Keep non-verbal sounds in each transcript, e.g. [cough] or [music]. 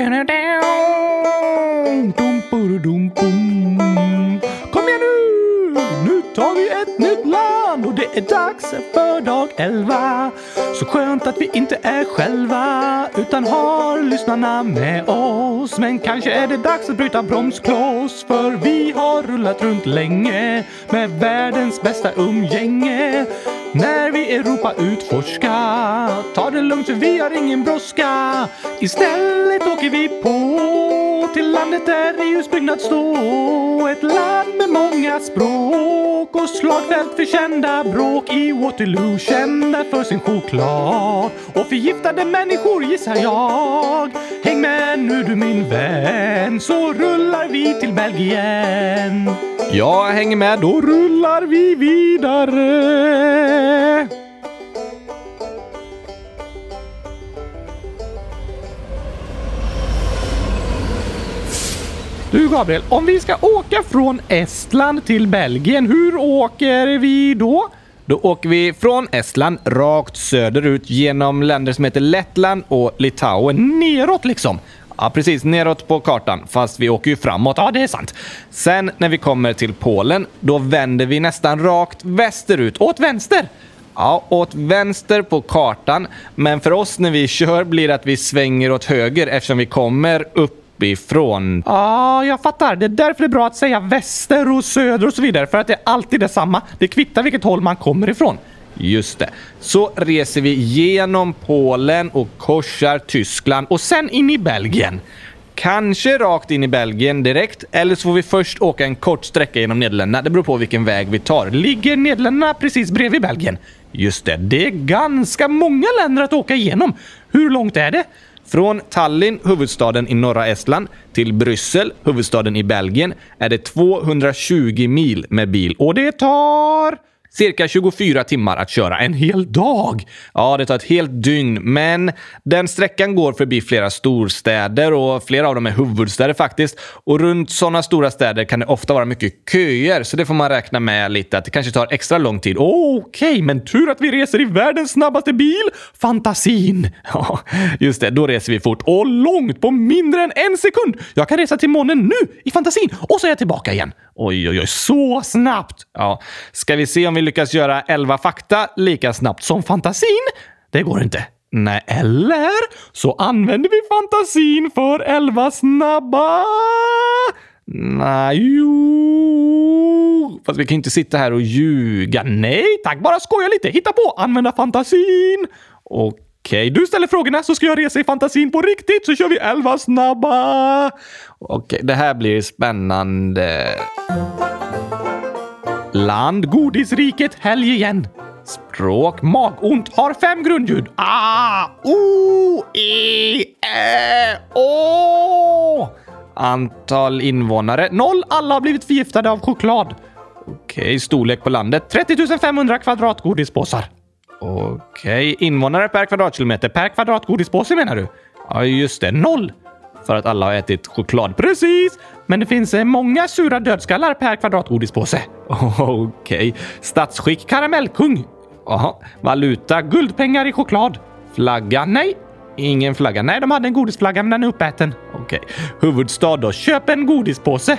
Kom igen nu! Nu tar vi ett nytt land och det är dags för dag 11. Så skönt att vi inte är själva utan har lyssnarna med oss. Men kanske är det dags att bryta bromskloss för vi har rullat runt länge med världens bästa umgänge. När vi Europa utforska Ta det lugnt för vi har ingen brådska. Istället åker vi på till landet där EUs byggnad står. Ett land med många språk och slagfält för kända bråk. I Waterloo kända för sin choklad. Och förgiftade människor gissar jag. Häng med nu du min vän så rullar vi till Belgien. Jag hänger med, då rullar vi vidare. Du Gabriel, om vi ska åka från Estland till Belgien, hur åker vi då? Då åker vi från Estland rakt söderut genom länder som heter Lettland och Litauen. Neråt liksom? Ja, precis. Neråt på kartan. Fast vi åker ju framåt. Ja, det är sant. Sen när vi kommer till Polen, då vänder vi nästan rakt västerut. Åt vänster? Ja, åt vänster på kartan. Men för oss när vi kör blir det att vi svänger åt höger eftersom vi kommer uppifrån. Ja, jag fattar. Det är därför det är bra att säga väster och söder och så vidare. För att det är alltid detsamma. Det kvittar vilket håll man kommer ifrån. Just det. Så reser vi genom Polen och korsar Tyskland och sen in i Belgien. Kanske rakt in i Belgien direkt, eller så får vi först åka en kort sträcka genom Nederländerna. Det beror på vilken väg vi tar. Ligger Nederländerna precis bredvid Belgien? Just det. Det är ganska många länder att åka igenom. Hur långt är det? Från Tallinn, huvudstaden i norra Estland, till Bryssel, huvudstaden i Belgien, är det 220 mil med bil. Och det tar... Cirka 24 timmar att köra. En hel dag! Ja, det tar ett helt dygn, men den sträckan går förbi flera storstäder och flera av dem är huvudstäder faktiskt. Och runt sådana stora städer kan det ofta vara mycket köer, så det får man räkna med lite att det kanske tar extra lång tid. Okej, okay, men tur att vi reser i världens snabbaste bil, Fantasin! [laughs] Ja, just det, då reser vi fort. Och långt på mindre än en sekund! Jag kan resa till månen nu i Fantasin och så är jag tillbaka igen. Oj, oj, oj, så snabbt! Ja, ska vi se om vi lyckas göra 11 fakta lika snabbt som fantasin? Det går inte. Nej, eller så använder vi fantasin för 11 snabba... Nej, jo... Fast vi kan inte sitta här och ljuga. Nej tack, bara skoja lite. Hitta på, använda fantasin. Okej. Okej, du ställer frågorna så ska jag resa i fantasin på riktigt så kör vi elva snabba. Okej, det här blir spännande. Land, godisriket, helg igen. Språk, magont, har fem grundljud. A, O, E, Ä, Å. Antal invånare, noll. Alla har blivit förgiftade av choklad. Okej, storlek på landet, 30 500 kvadratgodispåsar. Okej, invånare per kvadratkilometer. Per kvadratgodispåse menar du? Ja, just det. Noll. För att alla har ätit choklad. Precis! Men det finns eh, många sura dödskallar per kvadratgodispåse. [laughs] Okej. Okay. Statsskick karamellkung. Jaha. Valuta guldpengar i choklad. Flagga? Nej. Ingen flagga. Nej, de hade en godisflagga men den är uppäten. Okej. Okay. Huvudstad då? Köp en godispåse.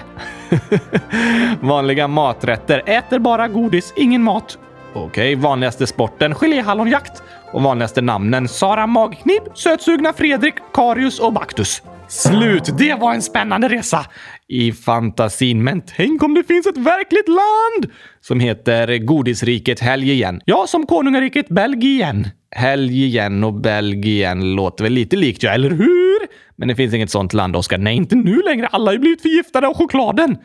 [laughs] Vanliga maträtter. Äter bara godis, ingen mat. Okej, vanligaste sporten? Geléhallonjakt. Och vanligaste namnen? Sara Magknip, Sötsugna Fredrik, Karius och Baktus. Slut! Det var en spännande resa i fantasin. Men tänk om det finns ett verkligt land som heter Godisriket Helg igen. Ja, som konungariket Belgien. Helg igen och Belgien låter väl lite likt, ja, eller hur? Men det finns inget sånt land, Oskar. Nej, inte nu längre. Alla har ju blivit förgiftade av chokladen.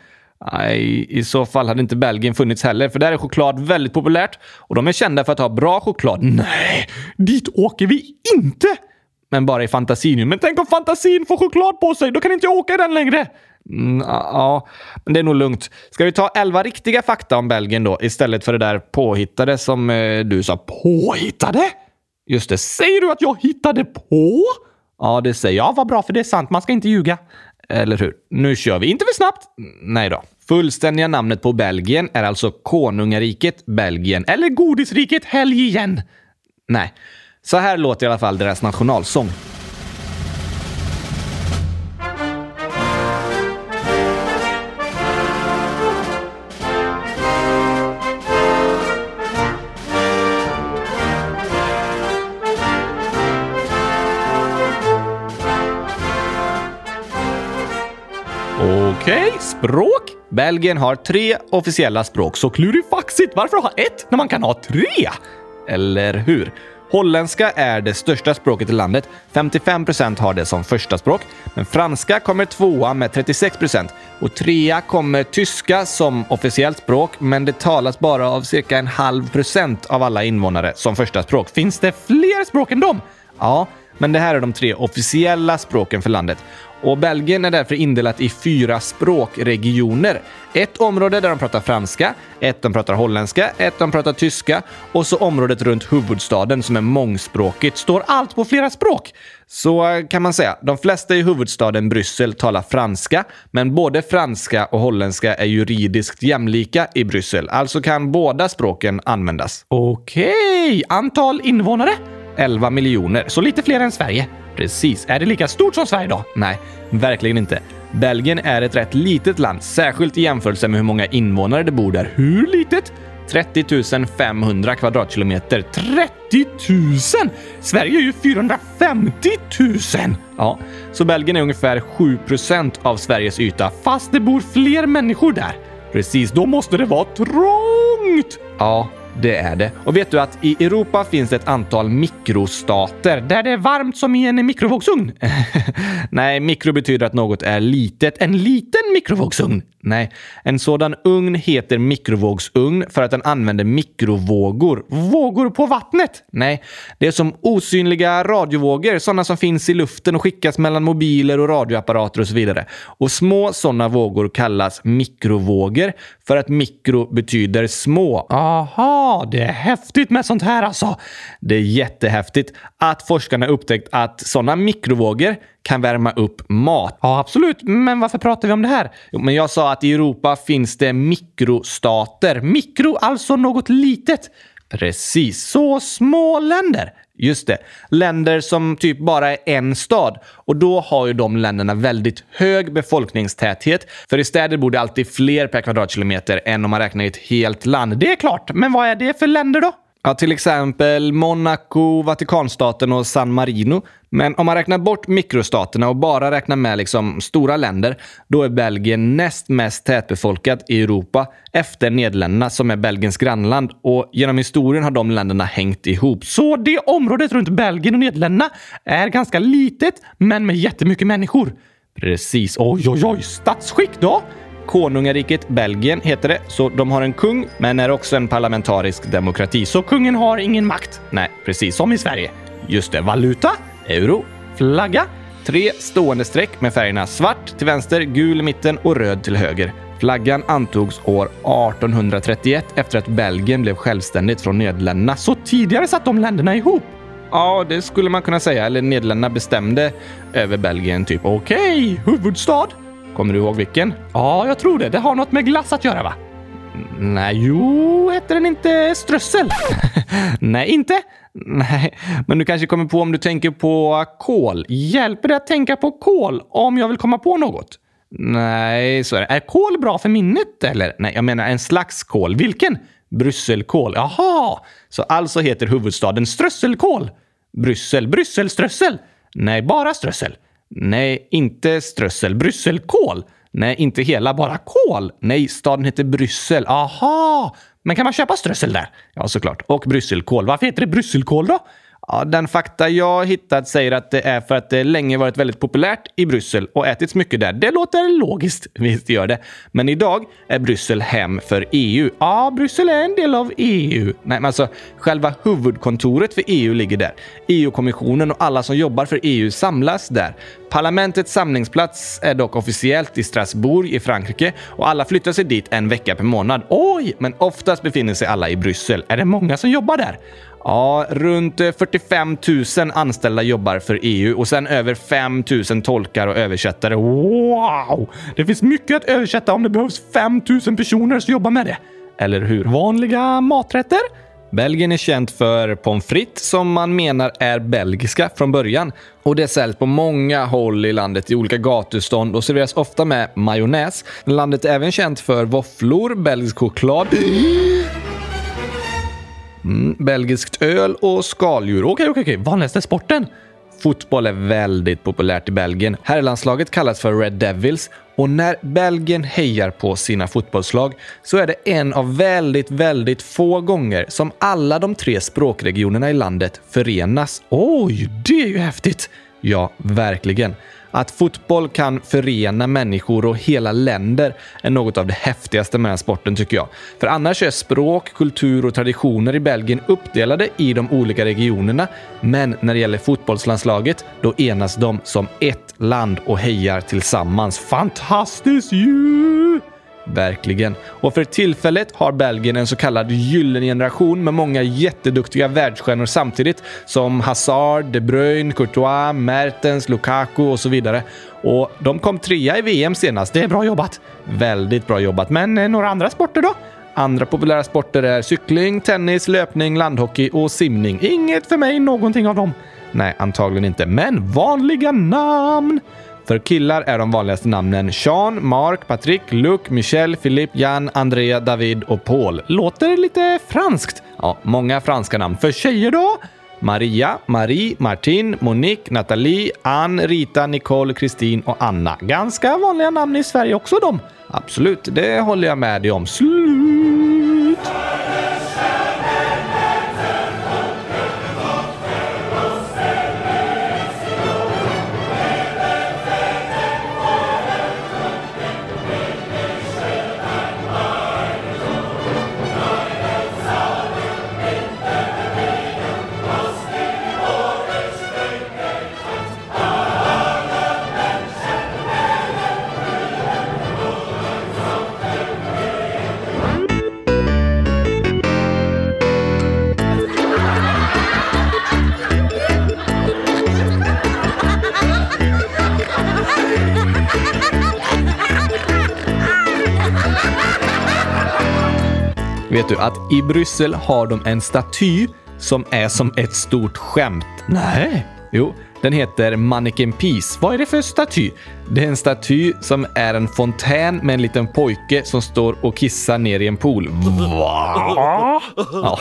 Nej, i så fall hade inte Belgien funnits heller, för där är choklad väldigt populärt och de är kända för att ha bra choklad. Nej, dit åker vi inte! Men bara i fantasin. Men tänk om fantasin får choklad på sig, då kan inte jag åka i den längre. Mm, ja, men det är nog lugnt. Ska vi ta elva riktiga fakta om Belgien då, istället för det där påhittade som eh, du sa. Påhittade? Just det. Säger du att jag hittade på? Ja, det säger jag. Vad bra, för det är sant. Man ska inte ljuga. Eller hur? Nu kör vi. Inte för snabbt! Nej då. Fullständiga namnet på Belgien är alltså Konungariket Belgien. Eller Godisriket Helg igen. Nej. Så här låter i alla fall deras nationalsång. Okej, språk? Belgien har tre officiella språk, så Klurifaxigt! Varför ha ett när man kan ha tre? eller hur? Holländska är det största språket i landet. 55% har det som första språk. Men franska kommer tvåa med 36% och trea kommer tyska som officiellt språk, men det talas bara av cirka en halv procent av alla invånare som första språk. Finns det fler språk än dem? Ja, men det här är de tre officiella språken för landet. Och Belgien är därför indelat i fyra språkregioner. Ett område där de pratar franska, ett de pratar holländska, ett de pratar tyska och så området runt huvudstaden som är mångspråkigt. Står allt på flera språk? Så eh, kan man säga. De flesta i huvudstaden Bryssel talar franska, men både franska och holländska är juridiskt jämlika i Bryssel. Alltså kan båda språken användas. Okej, antal invånare? 11 miljoner. Så lite fler än Sverige. Precis. Är det lika stort som Sverige då? Nej, verkligen inte. Belgien är ett rätt litet land, särskilt i jämförelse med hur många invånare det bor där. Hur litet? 30 500 kvadratkilometer. 30 000! Sverige är ju 450 000! Ja, så Belgien är ungefär 7% av Sveriges yta. Fast det bor fler människor där. Precis, Då måste det vara trångt! ja, det är det. Och vet du att i Europa finns det ett antal mikrostater. Där det är varmt som i en mikrovågsugn. [laughs] Nej, mikro betyder att något är litet. En liten mikrovågsugn. Nej, en sådan ugn heter mikrovågsugn för att den använder mikrovågor. Vågor på vattnet. Nej, det är som osynliga radiovågor, sådana som finns i luften och skickas mellan mobiler och radioapparater och så vidare. Och små sådana vågor kallas mikrovågor för att mikro betyder små. Aha, det är häftigt med sånt här alltså. Det är jättehäftigt att forskarna upptäckt att sådana mikrovågor kan värma upp mat. Ja, absolut. Men varför pratar vi om det här? Jo, Men jag sa att i Europa finns det mikrostater. Mikro, alltså något litet. Precis. Så små länder. Just det. Länder som typ bara är en stad. Och då har ju de länderna väldigt hög befolkningstäthet. För i städer bor det alltid fler per kvadratkilometer än om man räknar i ett helt land. Det är klart, men vad är det för länder då? Ja, till exempel Monaco, Vatikanstaten och San Marino. Men om man räknar bort mikrostaterna och bara räknar med liksom stora länder, då är Belgien näst mest tätbefolkat i Europa efter Nederländerna som är Belgiens grannland. Och genom historien har de länderna hängt ihop. Så det området runt Belgien och Nederländerna är ganska litet, men med jättemycket människor. Precis. Oj, oj, oj. Statsskick då? Konungariket Belgien heter det, så de har en kung, men är också en parlamentarisk demokrati. Så kungen har ingen makt? Nej, precis. Som i Sverige. Just det. Valuta? Euro. Flagga? Tre stående streck med färgerna svart till vänster, gul i mitten och röd till höger. Flaggan antogs år 1831 efter att Belgien blev självständigt från Nederländerna. Så tidigare satt de länderna ihop? Ja, det skulle man kunna säga. Eller Nederländerna bestämde över Belgien, typ. Okej, huvudstad? Kommer du ihåg vilken? Ja, jag tror det. Det har något med glass att göra, va? Nej, Jo, heter den inte strössel? [laughs] nej, inte. Nej, men du kanske kommer på om du tänker på kol. Hjälper det att tänka på kol om jag vill komma på något? Nej, så är det. Är kol bra för minnet, eller? Nej, jag menar en slags kol. Vilken? Brysselkål. Jaha, Så alltså heter huvudstaden strösselkål? Bryssel. Brysselströssel? Nej, Bara strössel? Nej, inte strössel. Brysselkål? Nej, inte hela, bara kol. Nej, staden heter Bryssel. Aha, men kan man köpa strössel där? Ja, såklart. Och brysselkål. Varför heter det brysselkål då? Ja, den fakta jag hittat säger att det är för att det länge varit väldigt populärt i Bryssel och ätits mycket där. Det låter logiskt. [laughs] Visst gör det. Men idag är Bryssel hem för EU. Ja, Bryssel är en del av EU. Nej, men alltså själva huvudkontoret för EU ligger där. EU-kommissionen och alla som jobbar för EU samlas där. Parlamentets samlingsplats är dock officiellt i Strasbourg i Frankrike och alla flyttar sig dit en vecka per månad. Oj! Men oftast befinner sig alla i Bryssel. Är det många som jobbar där? Ja, runt eh, 45 000 anställda jobbar för EU och sen över 5 000 tolkar och översättare. Wow! Det finns mycket att översätta om det behövs 5000 personer som jobbar med det. Eller hur? Vanliga maträtter? Belgien är känt för pommes frites som man menar är belgiska från början. Och det säljs på många håll i landet i olika gatustånd och serveras ofta med majonnäs. Landet är även känt för våfflor, belgisk choklad, mm, belgiskt öl och skaldjur. Okej, okej, okej. Vanligaste sporten? Fotboll är väldigt populärt i Belgien. Herrlandslaget kallas för Red Devils och när Belgien hejar på sina fotbollslag så är det en av väldigt, väldigt få gånger som alla de tre språkregionerna i landet förenas. Oj, det är ju häftigt! Ja, verkligen. Att fotboll kan förena människor och hela länder är något av det häftigaste med den sporten tycker jag. För annars är språk, kultur och traditioner i Belgien uppdelade i de olika regionerna. Men när det gäller fotbollslandslaget, då enas de som ett land och hejar tillsammans. Fantastiskt ju! Verkligen. Och för tillfället har Belgien en så kallad gyllene generation med många jätteduktiga världsstjärnor samtidigt som Hazard, De Bruyne, Courtois, Mertens, Lukaku och så vidare. Och de kom trea i VM senast. Det är bra jobbat. Väldigt bra jobbat. Men eh, några andra sporter då? Andra populära sporter är cykling, tennis, löpning, landhockey och simning. Inget för mig, någonting av dem. Nej, antagligen inte. Men vanliga namn! För killar är de vanligaste namnen Sean, Mark, Patrick, Luc, Michel, Philippe, Jan, Andrea, David och Paul. Låter lite franskt. Ja, många franska namn. För tjejer då? Maria, Marie, Martin, Monique, Nathalie, Ann, Rita, Nicole, Kristin och Anna. Ganska vanliga namn i Sverige också de. Absolut, det håller jag med dig om. Slut! Du att i Bryssel har de en staty som är som ett stort skämt? Nej. Jo, den heter Mannequin Peace. Vad är det för staty? Det är en staty som är en fontän med en liten pojke som står och kissar ner i en pool. Va? Ja.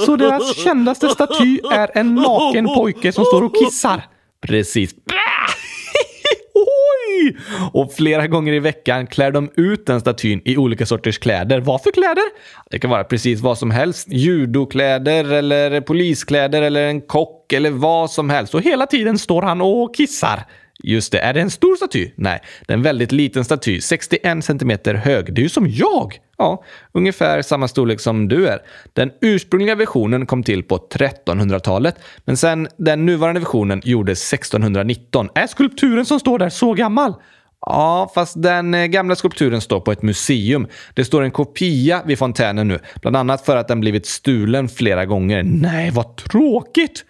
[laughs] Så deras kändaste staty är en naken pojke som står och kissar? Precis. Och flera gånger i veckan klär de ut den statyn i olika sorters kläder. Vad för kläder? Det kan vara precis vad som helst. Judokläder eller poliskläder eller en kock eller vad som helst. Och hela tiden står han och kissar. Just det. Är det en stor staty? Nej, det är en väldigt liten staty. 61 centimeter hög. Det är ju som jag! Ja, ungefär samma storlek som du är. Den ursprungliga versionen kom till på 1300-talet, men sen den nuvarande versionen gjordes 1619. Är skulpturen som står där så gammal? Ja, fast den eh, gamla skulpturen står på ett museum. Det står en kopia vid fontänen nu, bland annat för att den blivit stulen flera gånger. Nej, vad tråkigt!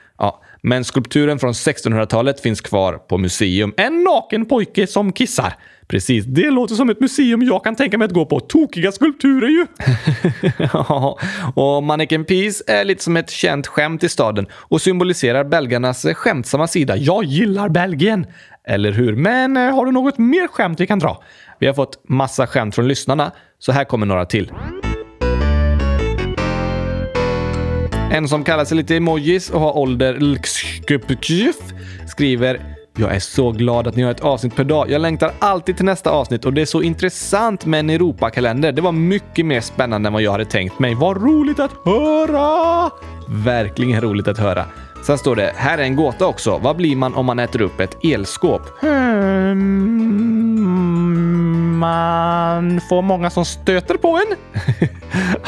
Men skulpturen från 1600-talet finns kvar på museum. En naken pojke som kissar. Precis, det låter som ett museum jag kan tänka mig att gå på. Tokiga skulpturer ju! [laughs] ja, och Mannequin Peace är lite som ett känt skämt i staden och symboliserar belgarnas skämtsamma sida. Jag gillar Belgien! Eller hur? Men eh, har du något mer skämt vi kan dra? Vi har fått massa skämt från lyssnarna, så här kommer några till. En som kallar sig lite emojis och har ålder LXQPQF skriver jag är så glad att ni har ett avsnitt per dag. Jag längtar alltid till nästa avsnitt och det är så intressant med en Europakalender. Det var mycket mer spännande än vad jag hade tänkt mig. Vad roligt att höra! Verkligen roligt att höra. Sen står det, här är en gåta också. Vad blir man om man äter upp ett elskåp? Hmm, man får många som stöter på en.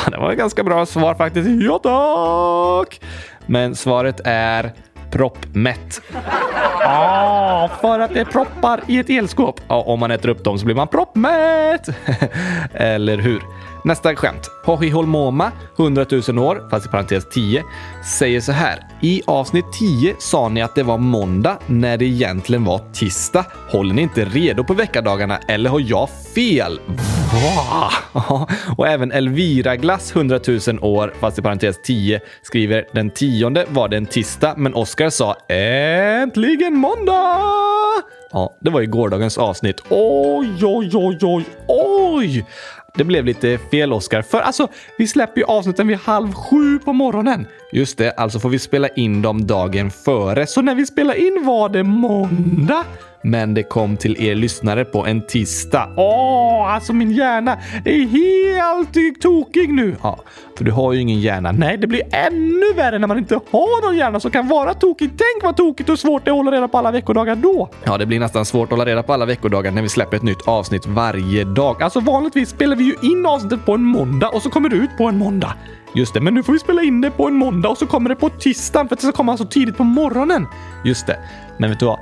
[laughs] Det var ett ganska bra svar faktiskt. Ja tack! Men svaret är proppmätt. [laughs] Ah, för att det är proppar i ett elskåp. Ja, om man äter upp dem så blir man proppmätt. [laughs] Eller hur? Nästa skämt. Pohiholmoma, 100 000 år, fast i parentes 10, säger så här. I avsnitt 10 sa ni att det var måndag när det egentligen var tisdag. Håller ni inte redo på veckadagarna eller har jag fel? Va? Och även Elvira Glass 100 000 år, fast i parentes 10, skriver den tionde var det en tisdag, men Oskar sa äntligen måndag! Ja, det var ju gårdagens avsnitt. Oj, oj, oj, oj, oj! Det blev lite fel-Oscar, För alltså, vi släpper ju avsnitten vid halv sju på morgonen. Just det, alltså får vi spela in dem dagen före. Så när vi spelade in var det måndag. Men det kom till er lyssnare på en tisdag. Åh, alltså min hjärna är helt tokig nu. Ja, för du har ju ingen hjärna. Nej, det blir ännu värre när man inte har någon hjärna som kan vara tokig. Tänk vad tokigt och svårt det är att hålla reda på alla veckodagar då. Ja, det blir nästan svårt att hålla reda på alla veckodagar när vi släpper ett nytt avsnitt varje dag. Alltså vanligtvis spelar vi ju in avsnittet på en måndag och så kommer det ut på en måndag. Just det, men nu får vi spela in det på en måndag och så kommer det på tisdagen för att det ska komma så tidigt på morgonen. Just det. Men vet du vad?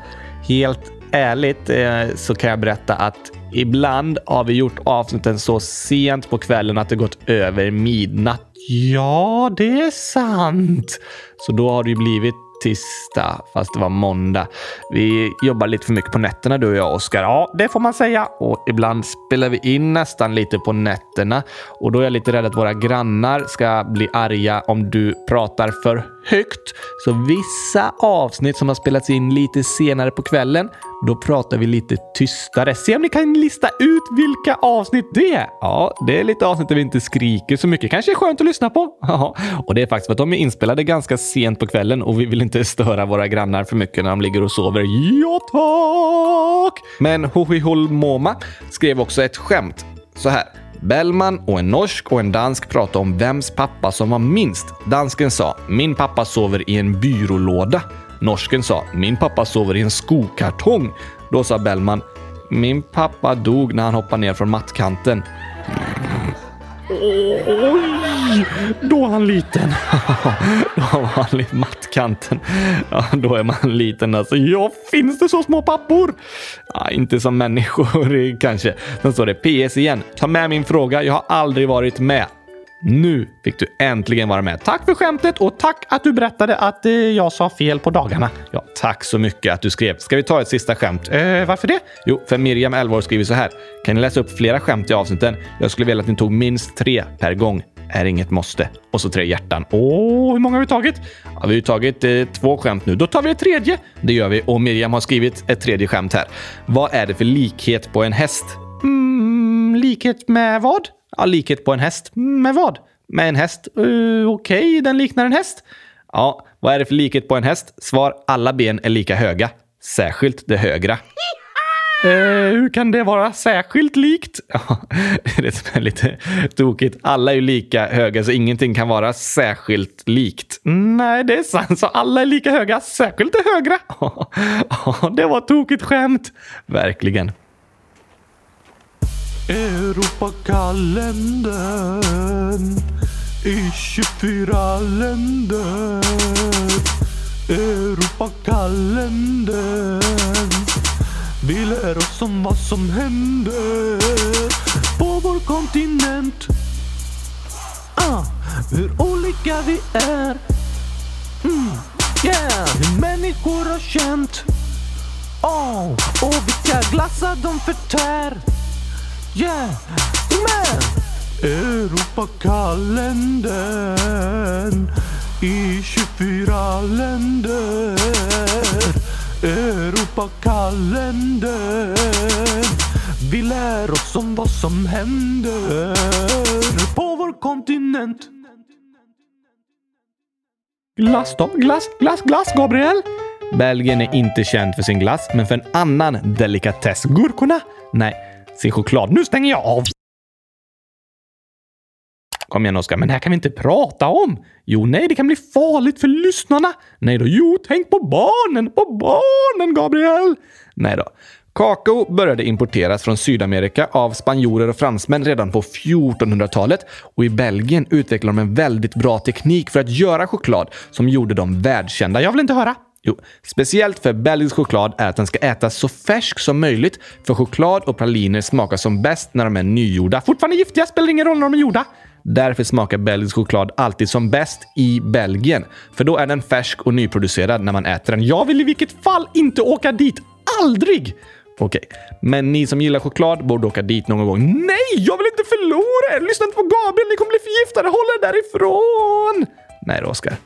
Helt ärligt eh, så kan jag berätta att ibland har vi gjort avsnitten så sent på kvällen att det gått över midnatt. Ja, det är sant. Så då har det ju blivit tisdag, fast det var måndag. Vi jobbar lite för mycket på nätterna du och jag, Oskar. Ja, det får man säga. Och ibland spelar vi in nästan lite på nätterna och då är jag lite rädd att våra grannar ska bli arga om du pratar för högt. Så vissa avsnitt som har spelats in lite senare på kvällen, då pratar vi lite tystare. Se om ni kan lista ut vilka avsnitt det är. Ja, det är lite avsnitt där vi inte skriker så mycket. Kanske är skönt att lyssna på. [laughs] Ja, och det är faktiskt för att de är inspelade ganska sent på kvällen och vi vill inte [laughs] störa våra grannar för mycket när de ligger och sover. Ja, tack! Men Hohiholmoma skrev också ett skämt. Så här. Bellman och en norsk och en dansk pratade om vems pappa som var minst. Dansken sa “Min pappa sover i en byrålåda”. Norsken sa “Min pappa sover i en skokartong”. Då sa Bellman “Min pappa dog när han hoppade ner från mattkanten”. Oj! Då är han liten. [laughs] då var han i mattkanten. Ja, då är man liten alltså. Ja, finns det så små pappor? Ja, inte som människor [laughs] kanske. Sen står det PS igen. Ta med min fråga. Jag har aldrig varit med. Nu fick du äntligen vara med. Tack för skämtet och tack att du berättade att eh, jag sa fel på dagarna. Ja, tack så mycket att du skrev. Ska vi ta ett sista skämt? Eh, varför det? Jo, för Miriam, 11 år, skriver så här. Kan ni läsa upp flera skämt i avsnitten? Jag skulle vilja att ni tog minst tre per gång. Är inget måste. Och så tre hjärtan. Åh, hur många har vi tagit? Ja, vi har tagit eh, två skämt nu. Då tar vi ett tredje. Det gör vi. Och Miriam har skrivit ett tredje skämt här. Vad är det för likhet på en häst? Mm, likhet med vad? Ja, likhet på en häst. Med vad? Med en häst. Uh, Okej, okay. den liknar en häst. Ja, vad är det för likhet på en häst? Svar. Alla ben är lika höga. Särskilt det högra. Eh, hur kan det vara särskilt likt? [laughs] Ja, det som är lite tokigt. Alla är ju lika höga, så ingenting kan vara särskilt likt. Nej, det är sant. Så alla är lika höga, särskilt det högra. [laughs] Ja, det var tokigt skämt. Verkligen. Europakalendern i 24 länder. Europakalendern. Vi lär oss om vad som händer på vår kontinent. Ah, hur olika vi är. Mm, yeah, hur människor har känt. Oh, och vilka glassar de förtär. Yeah, men Europakalendern i 24 länder. Europakalendern. Vi lär oss om vad som händer på vår kontinent. Glass då? Glass, glass, glass, Gabriel? Belgien är inte känd för sin glass, men för en annan delikatess. Gurkorna? Nej, sin choklad. Nu stänger jag av! Kom igen Oskar, men det här kan vi inte prata om. Jo, nej, det kan bli farligt för lyssnarna. Nej då, jo, tänk på barnen, på barnen, Gabriel. Nej då. Kakao började importeras från Sydamerika av spanjorer och fransmän redan på 1400-talet och i Belgien utvecklade de en väldigt bra teknik för att göra choklad som gjorde dem världskända. Jag vill inte höra. Jo, speciellt för belgisk choklad är att den ska ätas så färsk som möjligt för choklad och praliner smakar som bäst när de är nygjorda. Fortfarande giftiga, spelar ingen roll när de är gjorda. Därför smakar belgisk choklad alltid som bäst i Belgien. För då är den färsk och nyproducerad när man äter den. Jag vill i vilket fall inte åka dit. Aldrig! Okej, men ni som gillar choklad borde åka dit någon gång. Nej, jag vill inte förlora er! Lyssna inte på Gabriel, ni kommer bli förgiftade. Håll er därifrån! Nej då, Oskar.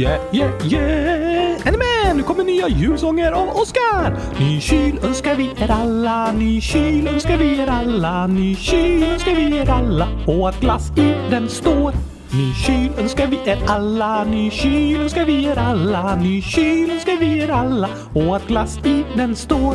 Yeah, yeah, yeah! är ni med? Nu kommer nya julsånger av Oskar! Ny kyl önskar vi er alla, ny kyl önskar vi er alla, ny kyl önskar vi er alla och att glass i den står. Ny kyl önskar vi er alla, ny kyl önskar vi er alla, ny kyl önskar vi er alla och att glass i den står.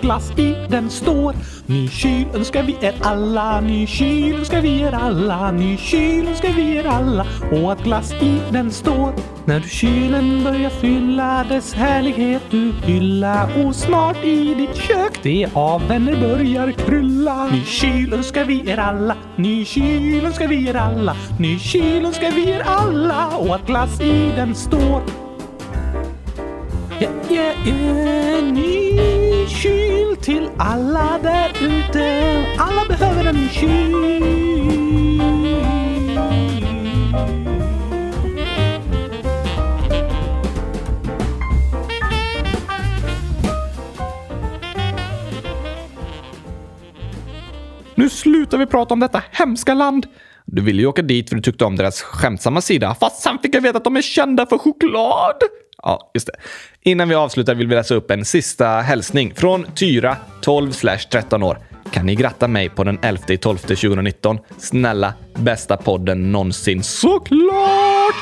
glass i den står. Ny kyl önskar vi er alla, ny kyl önskar vi er alla, ny kyl önskar vi er alla och att glass i den står. När du kylen börjar fylla dess härlighet du hylla och snart i ditt kök det av vänner börjar krylla. Ny kyl önskar vi er alla, ny kyl önskar vi er alla, ny kyl önskar vi er alla och att glass i den står. Jag är en ny kyl till alla där ute. Alla behöver en kyl. Nu slutar vi prata om detta hemska land. Du ville ju åka dit för du tyckte om deras skämtsamma sida, fast sen fick jag veta att de är kända för choklad. Ja, just det. Innan vi avslutar vill vi läsa upp en sista hälsning från Tyra, 12-13 år. Kan ni gratta mig på den 11 12 2019? Snälla, bästa podden någonsin. Såklart!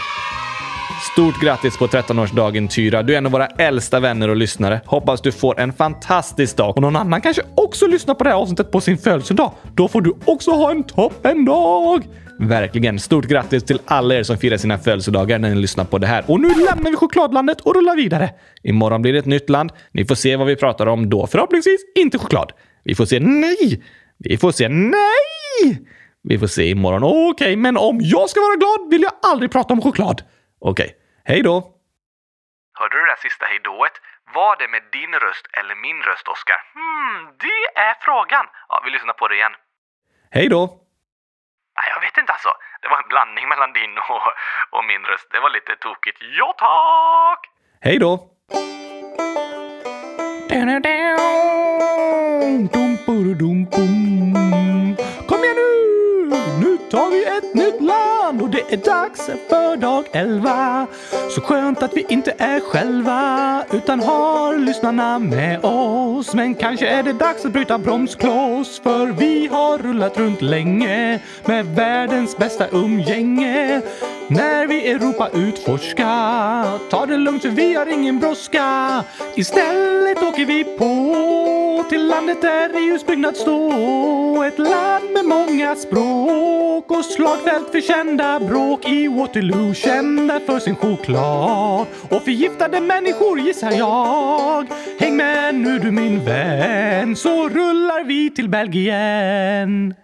Stort grattis på 13-årsdagen Tyra. Du är en av våra äldsta vänner och lyssnare. Hoppas du får en fantastisk dag. Och någon annan kanske också lyssnar på det här avsnittet på sin födelsedag. Då får du också ha en toppendag! Verkligen. Stort grattis till alla er som firar sina födelsedagar när ni lyssnar på det här. Och nu lämnar vi chokladlandet och rullar vidare. Imorgon blir det ett nytt land. Ni får se vad vi pratar om då. Förhoppningsvis inte choklad. Vi får se. Nej! Vi får se. Nej! Vi får se imorgon. Okej, okay, men om jag ska vara glad vill jag aldrig prata om choklad. Okej. Okay. Hej då! Hörde du det där sista hejdået? Var det med din röst eller min röst, Oskar? Hmm, det är frågan. Ja, vi lyssnar på det igen. Hej då! Nej, jag vet inte alltså. Det var en blandning [laughs] mellan din och, och min röst. Det var lite tokigt. Ja, tack! Hej då! Igen nu! Nu tar vi ett nytt land och det är dags för dag 11. Så skönt att vi inte är själva utan har lyssnarna med oss. Men kanske är det dags att bryta bromskloss för vi har rullat runt länge med världens bästa umgänge. När vi Europa utforska, ta det lugnt för vi har ingen brådska. Istället åker vi på till landet där EUs byggnad står. Ett land med många språk och slagfält för kända bråk i Waterloo. Kända för sin choklad och förgiftade människor gissar jag. Häng med nu du min vän så rullar vi till Belgien.